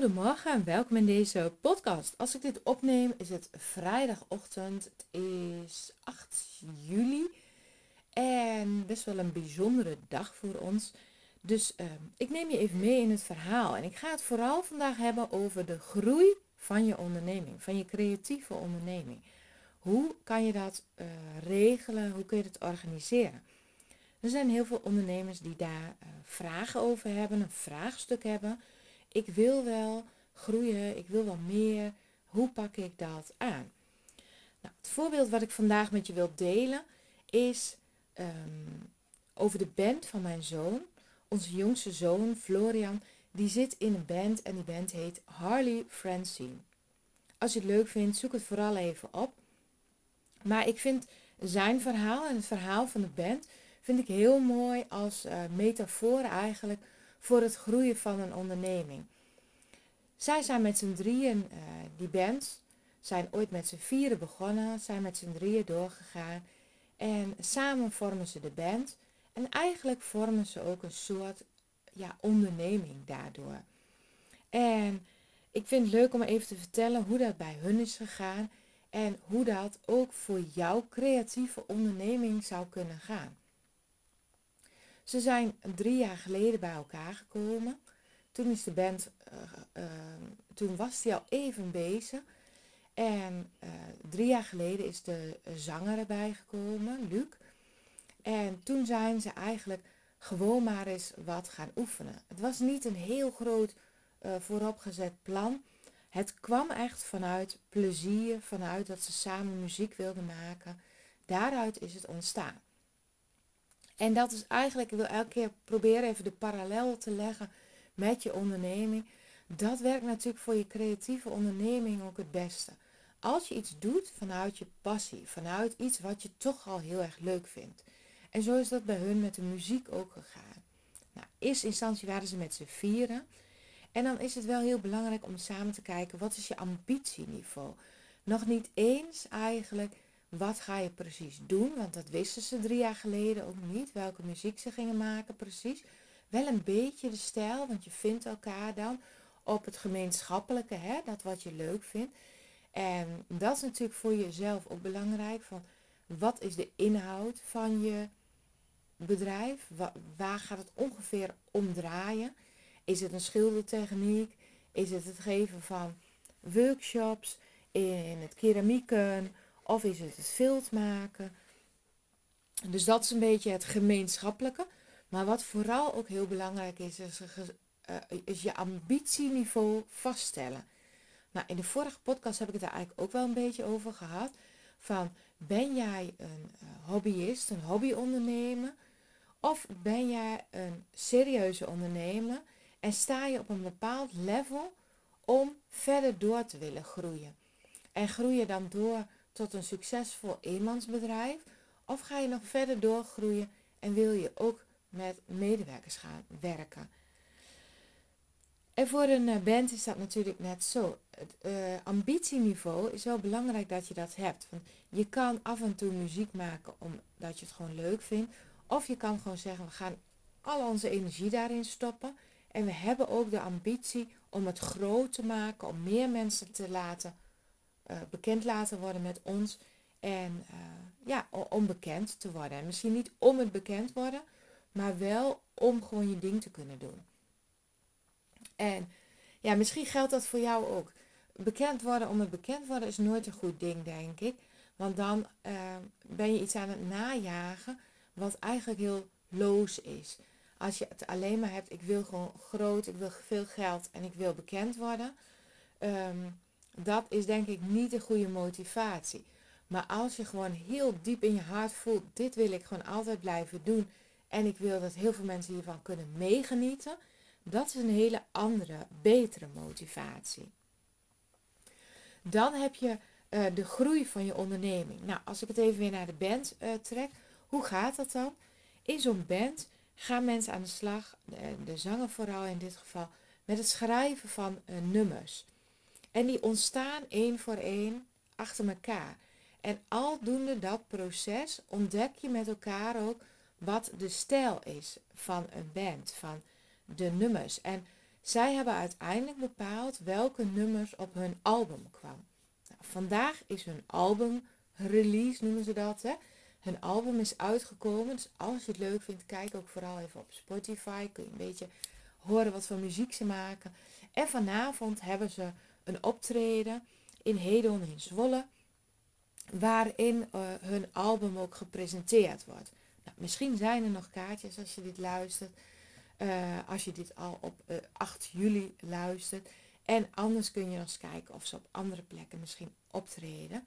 Goedemorgen en welkom in deze podcast. Als ik dit opneem is het vrijdagochtend. Het is 8 juli. En best wel een bijzondere dag voor ons. Dus uh, ik neem je even mee in het verhaal. En ik ga het vooral vandaag hebben over de groei van je onderneming. Van je creatieve onderneming. Hoe kan je dat uh, regelen? Hoe kun je het organiseren? Er zijn heel veel ondernemers die daar uh, vragen over hebben. Een vraagstuk hebben ik wil wel groeien, ik wil wel meer. Hoe pak ik dat aan? Nou, het voorbeeld wat ik vandaag met je wil delen is um, over de band van mijn zoon. Onze jongste zoon, Florian, die zit in een band en die band heet Harley Francine. Als je het leuk vindt, zoek het vooral even op. Maar ik vind zijn verhaal en het verhaal van de band vind ik heel mooi als uh, metafoor eigenlijk voor het groeien van een onderneming. Zij zijn met z'n drieën, uh, die band, zijn ooit met z'n vieren begonnen, zijn met z'n drieën doorgegaan en samen vormen ze de band. En eigenlijk vormen ze ook een soort ja, onderneming daardoor. En ik vind het leuk om even te vertellen hoe dat bij hun is gegaan en hoe dat ook voor jouw creatieve onderneming zou kunnen gaan. Ze zijn drie jaar geleden bij elkaar gekomen. Toen is de band, uh, uh, toen was die al even bezig. En uh, drie jaar geleden is de zanger erbij gekomen, Luc. En toen zijn ze eigenlijk gewoon maar eens wat gaan oefenen. Het was niet een heel groot vooropgezet plan. Het kwam echt vanuit plezier, vanuit dat ze samen muziek wilden maken. Daaruit is het ontstaan. En dat is eigenlijk, ik wil elke keer proberen even de parallel te leggen met je onderneming. Dat werkt natuurlijk voor je creatieve onderneming ook het beste. Als je iets doet vanuit je passie, vanuit iets wat je toch al heel erg leuk vindt. En zo is dat bij hun met de muziek ook gegaan. Nou, eerste instantie waren ze met z'n vieren. En dan is het wel heel belangrijk om samen te kijken, wat is je ambitieniveau? Nog niet eens eigenlijk wat ga je precies doen? Want dat wisten ze drie jaar geleden ook niet. Welke muziek ze gingen maken precies. Wel een beetje de stijl, want je vindt elkaar dan op het gemeenschappelijke, hè, dat wat je leuk vindt. En dat is natuurlijk voor jezelf ook belangrijk. Van wat is de inhoud van je bedrijf? Waar gaat het ongeveer om draaien? Is het een schildertechniek? Is het het geven van workshops in het keramieken? Of is het het vilt maken? Dus dat is een beetje het gemeenschappelijke. Maar wat vooral ook heel belangrijk is, is, uh, is je ambitieniveau vaststellen. Nou, in de vorige podcast heb ik het daar eigenlijk ook wel een beetje over gehad. Van ben jij een uh, hobbyist, een hobbyondernemer? Of ben jij een serieuze ondernemer en sta je op een bepaald level om verder door te willen groeien? En groei je dan door tot een succesvol eenmansbedrijf? Of ga je nog verder doorgroeien en wil je ook met medewerkers gaan werken? En voor een eh, band is dat natuurlijk net zo. Het uh, ambitieniveau is wel belangrijk dat je dat hebt. Want je kan af en toe muziek maken omdat je het gewoon leuk vindt. Of je kan gewoon zeggen, we gaan al onze energie daarin stoppen. En we hebben ook de ambitie om het groot te maken, om meer mensen te laten bekend laten worden met ons. En uh, ja, om bekend te worden. En misschien niet om het bekend worden, maar wel om gewoon je ding te kunnen doen. En ja, misschien geldt dat voor jou ook. Bekend worden om het bekend worden is nooit een goed ding, denk ik. Want dan uh, ben je iets aan het najagen wat eigenlijk heel loos is. Als je het alleen maar hebt, ik wil gewoon groot, ik wil veel geld en ik wil bekend worden. Ehm, dat is denk ik niet de goede motivatie. Maar als je gewoon heel diep in je hart voelt, dit wil ik gewoon altijd blijven doen. En ik wil dat heel veel mensen hiervan kunnen meegenieten. Dat is een hele andere, betere motivatie. Dan heb je uh, de groei van je onderneming. Nou, als ik het even weer naar de band uh, trek, hoe gaat dat dan? In zo'n band gaan mensen aan de slag, de, de zanger vooral in dit geval, met het schrijven van nummers. En die ontstaan één voor één achter elkaar. En aldoende dat proces ontdek je met elkaar ook wat de stijl is van een band, van de nummers. En zij hebben uiteindelijk bepaald welke nummers op hun album kwamen. Nou, vandaag is hun album release, noemen ze dat. Hè? Hun album is uitgekomen. Dus als je het leuk vindt, kijk ook vooral even op Spotify. Kun je een beetje horen wat voor muziek ze maken. En vanavond hebben ze een optreden in Hedon in Zwolle. Waarin uh, hun album ook gepresenteerd wordt. Nou, misschien zijn er nog kaartjes als je dit luistert. Uh, als je dit al op uh, eh, 8 juli luistert. En anders kun je nog eens kijken of ze op andere plekken misschien optreden.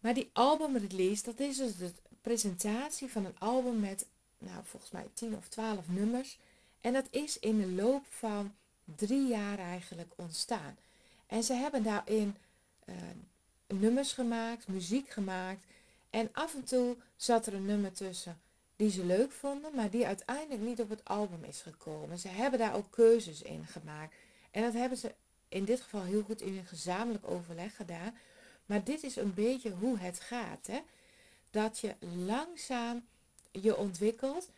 Maar die albumrelease, dat is dus de presentatie van een album met, nou volgens mij 10 of 12 nummers. En dat is in de loop van drie jaar eigenlijk ontstaan. En ze hebben daarin uh, nummers gemaakt, muziek gemaakt. En af en toe zat er een nummer tussen die ze leuk vonden, maar die uiteindelijk niet op het album is gekomen. Ze hebben daar ook keuzes in gemaakt. En dat hebben ze in dit geval heel goed in een gezamenlijk overleg gedaan. Maar dit is een beetje hoe het gaat. Hè? Dat je langzaam je ontwikkelt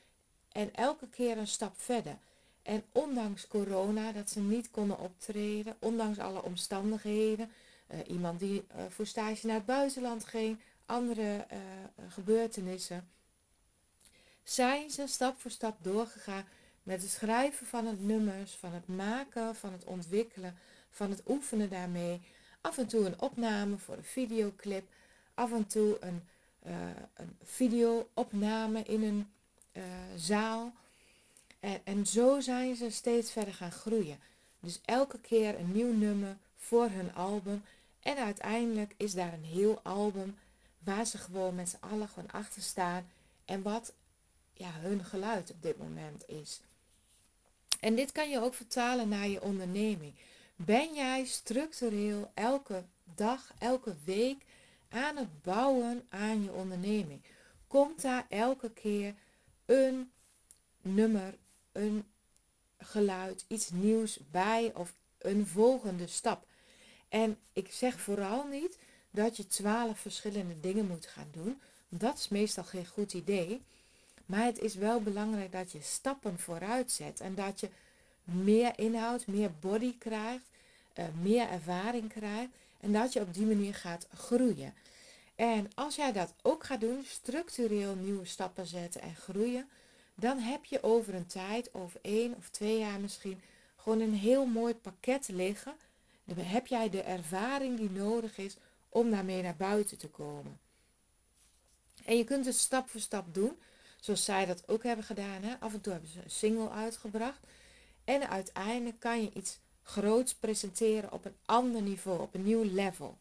en elke keer een stap verder. En ondanks corona, dat ze niet konden optreden, ondanks alle omstandigheden, uh, iemand die uh, voor stage naar het buitenland ging, andere uh, gebeurtenissen, zijn ze stap voor stap doorgegaan met het schrijven van het nummers, van het maken, van het ontwikkelen, van het oefenen daarmee. Af en toe een opname voor een videoclip, af en toe een, een video-opname in een zaal. En, en zo zijn ze steeds verder gaan groeien. Dus elke keer een nieuw nummer voor hun album. En uiteindelijk is daar een heel album waar ze gewoon met z'n allen gewoon achter staan. En wat ja, hun geluid op dit moment is. En dit kan je ook vertalen naar je onderneming. Ben jij structureel elke dag, elke week aan het bouwen aan je onderneming? Komt daar elke keer een nummer, een geluid, iets nieuws bij of een volgende stap? En ik zeg vooral niet dat je twaalf verschillende dingen moet gaan doen. Dat is meestal geen goed idee. Maar het is wel belangrijk dat je stappen vooruit zet en dat je meer inhoud, meer body krijgt, uh, meer ervaring krijgt en dat je op die manier gaat groeien. En als jij dat ook gaat doen, structureel nieuwe stappen zetten en groeien, dan heb je over een tijd, over één of twee jaar misschien, gewoon een heel mooi pakket liggen. Dan heb jij de ervaring die nodig is om daarmee naar buiten te komen. En je kunt het stap voor stap doen, zoals zij dat ook hebben gedaan. Hè? Af en toe hebben ze een single uitgebracht. En uiteindelijk kan je iets groots presenteren op een ander niveau, op een nieuw level.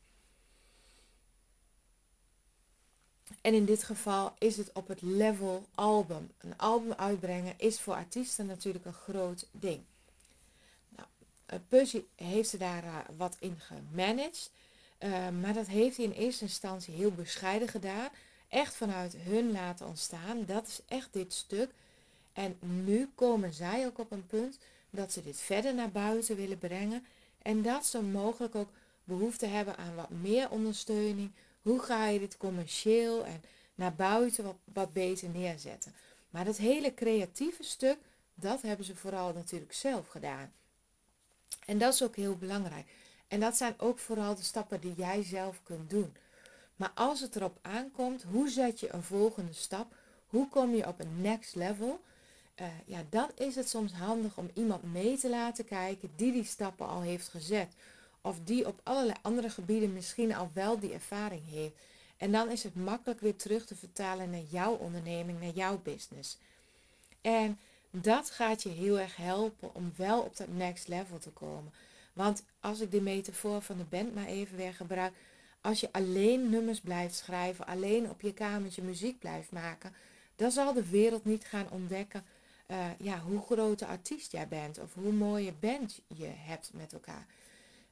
En in dit geval is het op het level album. Een album uitbrengen is voor artiesten natuurlijk een groot ding. Nou, eh, Percy heeft ze daar uh, wat in gemanaged. Uh, maar dat heeft hij in eerste instantie heel bescheiden gedaan. Echt vanuit hun laten ontstaan. Dat is echt dit stuk. En nu komen zij ook op een punt dat ze dit verder naar buiten willen brengen en dat ze mogelijk ook behoefte hebben aan wat meer ondersteuning. Hoe ga je dit commercieel en naar buiten wat, wat beter neerzetten? Maar dat hele creatieve stuk, dat hebben ze vooral natuurlijk zelf gedaan. En dat is ook heel belangrijk. En dat zijn ook vooral de stappen die jij zelf kunt doen. Maar als het erop aankomt, hoe zet je een volgende stap? Hoe kom je op een next level? uh, ja, dan is het soms handig om iemand mee te laten kijken die die stappen al heeft gezet. Of die op allerlei andere gebieden misschien al wel die ervaring heeft. En dan is het makkelijk weer terug te vertalen naar jouw onderneming, naar jouw business. En dat gaat je heel erg helpen om wel op dat next level te komen. Want als ik de metafoor van de band maar even weer gebruik. Als je alleen nummers blijft schrijven, alleen op je kamertje muziek blijft maken, dan zal de wereld niet gaan ontdekken uh, ja, hoe grote artiest jij bent of hoe mooie band je hebt met elkaar.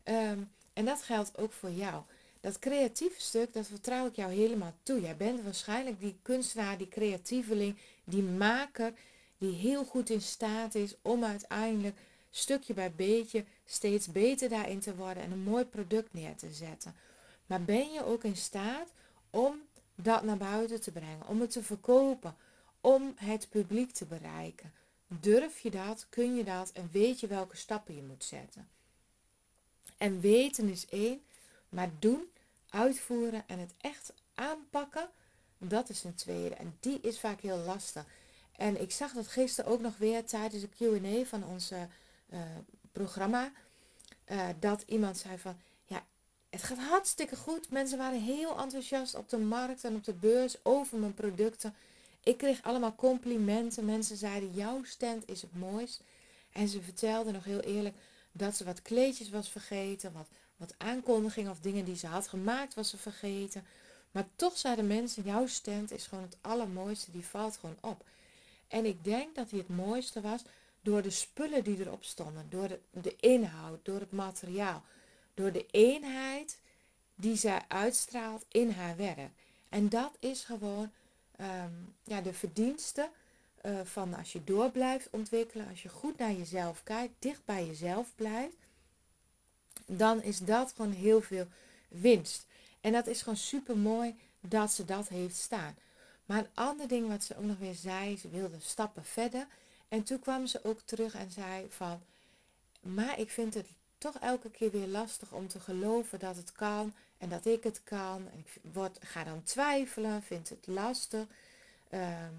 Ehm, en dat geldt ook voor jou. Dat creatieve stuk, dat vertrouw ik jou helemaal toe. Jij bent waarschijnlijk die kunstenaar, die creatieveling, die maker, die heel goed in staat is om uiteindelijk stukje bij beetje steeds beter daarin te worden en een mooi product neer te zetten. Maar ben je ook in staat om dat naar buiten te brengen, om het te verkopen, om het publiek te bereiken? Durf je dat? Kun je dat? En weet je welke stappen je moet zetten? En weten is één, maar doen, uitvoeren en het echt aanpakken, dat is een tweede. En die is vaak heel lastig. En ik zag dat gisteren ook nog weer tijdens de Q&A van ons uh, programma. Uh, dat iemand zei van, ja, het gaat hartstikke goed. Mensen waren heel enthousiast op de markt en op de beurs over mijn producten. Ik kreeg allemaal complimenten. Mensen zeiden, jouw stand is het mooist. En ze vertelde nog heel eerlijk dat ze wat kleedjes was vergeten. Wat, wat aankondigingen of dingen die ze had gemaakt was ze vergeten. Maar toch zeiden mensen, jouw stand is gewoon het allermooiste. Die valt gewoon op. En ik denk dat hij het mooiste was door de spullen die erop stonden. Door de, de inhoud, door het materiaal. Door de eenheid die zij uitstraalt in haar werk. En dat is gewoon Ehm, ja, de verdiensten uh, van als je door blijft ontwikkelen, als je goed naar jezelf kijkt, dicht bij jezelf blijft, dan is dat gewoon heel veel winst. En dat is gewoon super mooi dat ze dat heeft staan. Maar een ander ding wat ze ook nog weer zei, ze wilde stappen verder. En toen kwam ze ook terug en zei van, maar ik vind het toch elke keer weer lastig om te geloven dat het kan en dat ik het kan. En ik word, ga dan twijfelen, vind het lastig. Ehm,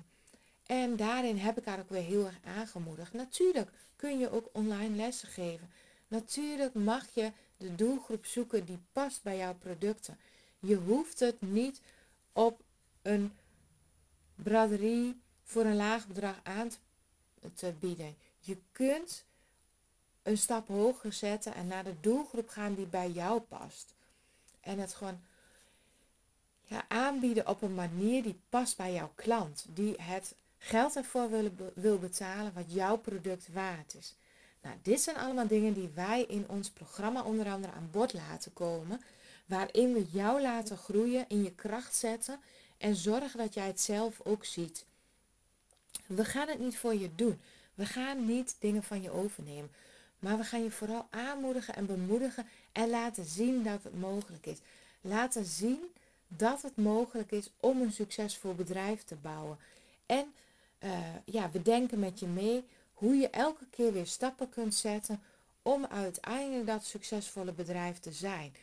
en daarin heb ik haar ook weer heel erg aangemoedigd. Natuurlijk kun je ook online lessen geven. Natuurlijk mag je de doelgroep zoeken die past bij jouw producten. Je hoeft het niet op een braderie voor een laag bedrag aan te bieden. Je kunt een stap hoger zetten en naar de doelgroep gaan die bij jou past. En het gewoon ja, aanbieden op een manier die past bij jouw klant. Die het geld ervoor wil, wil betalen wat jouw product waard is. Nou, dit zijn allemaal dingen die wij in ons programma onder andere aan bod laten komen. Waarin we jou laten groeien, in je kracht zetten en zorgen dat jij het zelf ook ziet. We gaan het niet voor je doen. We gaan niet dingen van je overnemen. Maar we gaan je vooral aanmoedigen en bemoedigen en laten zien dat het mogelijk is. Laten zien dat het mogelijk is om een succesvol bedrijf te bouwen. En uh, ja, we denken met je mee hoe je elke keer weer stappen kunt zetten om uiteindelijk dat succesvolle bedrijf te zijn.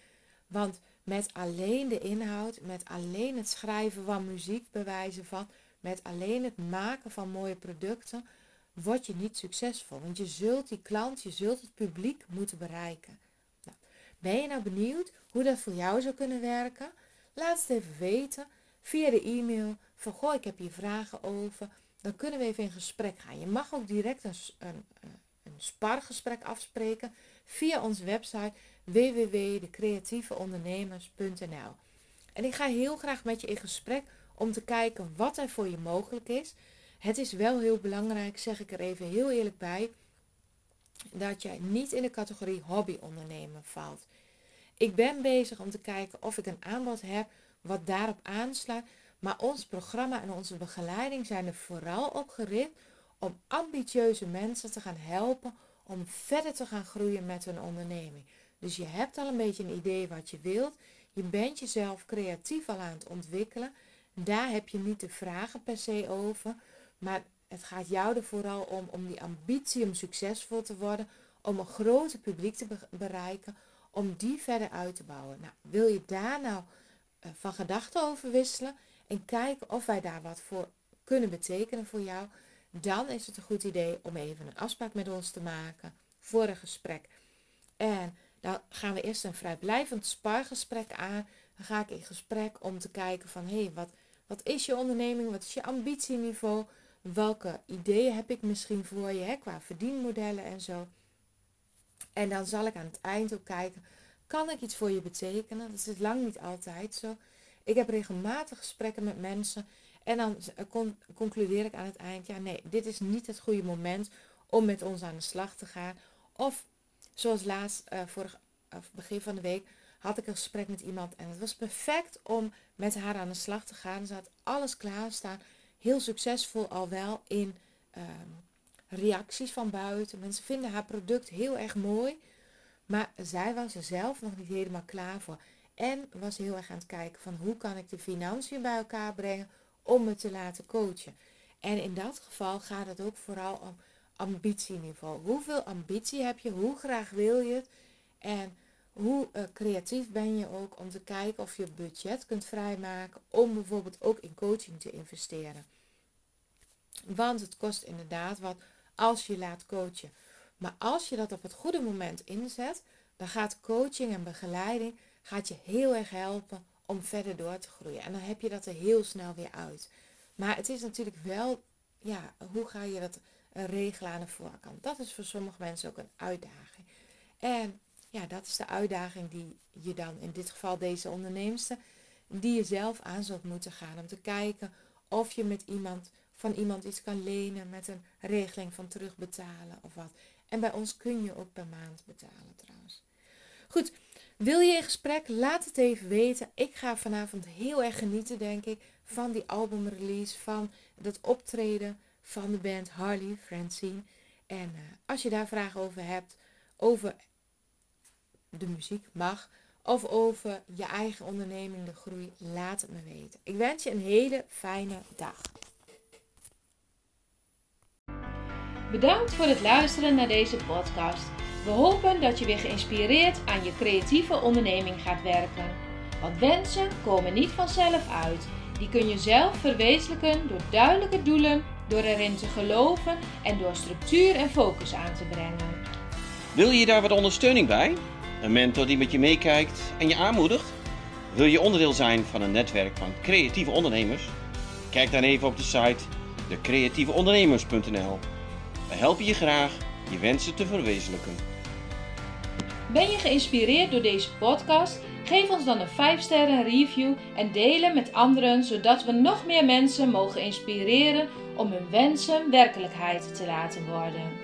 Want met alleen de inhoud, met alleen het schrijven van muziek, bewijzen van, met alleen het maken van mooie producten, word je niet succesvol. Want je zult die klant, je zult het publiek moeten bereiken. Nou, ben je nou benieuwd hoe dat voor jou zou kunnen werken? Laat het even weten via de e-mail van goh, ik heb hier vragen over. Dan kunnen we even in gesprek gaan. Je mag ook direct een, een, een spargesprek afspreken via onze website www.decreatieveondernemers.nl En ik ga heel graag met je in gesprek om te kijken wat er voor je mogelijk is. Het is wel heel belangrijk, zeg ik er even heel eerlijk bij, dat jij niet in de categorie hobbyondernemer valt. Ik ben bezig om te kijken of ik een aanbod heb wat daarop aansluit. Maar ons programma en onze begeleiding zijn er vooral op gericht om ambitieuze mensen te gaan helpen om verder te gaan groeien met hun onderneming. Dus je hebt al een beetje een idee wat je wilt. Je bent jezelf creatief al aan het ontwikkelen. Daar heb je niet de vragen per se over. Maar het gaat jou er vooral om, om die ambitie om succesvol te worden, om een groter publiek te bereiken, om die verder uit te bouwen. Nou, wil je daar nou uh, van gedachten over wisselen en kijken of wij daar wat voor kunnen betekenen voor jou, dan is het een goed idee om even een afspraak met ons te maken voor een gesprek. En dan gaan we eerst een vrijblijvend spargesprek aan, Dan ga ik in gesprek om te kijken van hé, hey, wat, wat is je onderneming? Wat is je ambitieniveau? Welke ideeën heb ik misschien voor je hè, qua verdienmodellen en zo? En dan zal ik aan het eind ook kijken, kan ik iets voor je betekenen? Dat is lang niet altijd zo. Ik heb regelmatig gesprekken met mensen en dan concludeer ik aan het eind, ja nee, dit is niet het goede moment om met ons aan de slag te gaan. Of zoals laatst, uh, vorig, of begin van de week, had ik een gesprek met iemand en het was perfect om met haar aan de slag te gaan. Ze had alles klaarstaan, heel succesvol al wel in ehm, reacties van buiten. Mensen vinden haar product heel erg mooi, maar zij was er zelf nog niet helemaal klaar voor. En was heel erg aan het kijken van hoe kan ik de financiën bij elkaar brengen om me te laten coachen. En in dat geval gaat het ook vooral om ambitieniveau. Hoeveel ambitie heb je? Hoe graag wil je het? En hoe uh, creatief ben je ook om te kijken of je budget kunt vrijmaken om bijvoorbeeld ook in coaching te investeren. Want het kost inderdaad wat als je laat coachen. Maar als je dat op het goede moment inzet, dan gaat coaching en begeleiding gaat je heel erg helpen om verder door te groeien. En dan heb je dat er heel snel weer uit. Maar het is natuurlijk wel, ja, hoe ga je dat regelen aan de voorkant? Dat is voor sommige mensen ook een uitdaging. En ja, dat is de uitdaging die je dan, in dit geval deze onderneemster, die je zelf aan zult moeten gaan. Om te kijken of je met iemand, van iemand iets kan lenen met een regeling van terugbetalen of wat. En bij ons kun je ook per maand betalen trouwens. Goed, wil je in gesprek? Laat het even weten. Ik ga vanavond heel erg genieten, denk ik, van die albumrelease, van dat optreden van de band Harley Francine. En uh, als je daar vragen over hebt, over de muziek mag, of over je eigen onderneming, de groei, laat het me weten. Ik wens je een hele fijne dag. Bedankt voor het luisteren naar deze podcast. We hopen dat je weer geïnspireerd aan je creatieve onderneming gaat werken. Want wensen komen niet vanzelf uit. Die kun je zelf verwezenlijken door duidelijke doelen, door erin te geloven en door structuur en focus aan te brengen. Wil je daar wat ondersteuning bij? Een mentor die met je meekijkt en je aanmoedigt? Wil je onderdeel zijn van een netwerk van creatieve ondernemers? Kijk dan even op de site decreatieveondernemers.nl. We helpen je graag je wensen te verwezenlijken. Ben je geïnspireerd door deze podcast? Geef ons dan een 5 sterren review en delen met anderen, zodat we nog meer mensen mogen inspireren om hun wensen werkelijkheid te laten worden.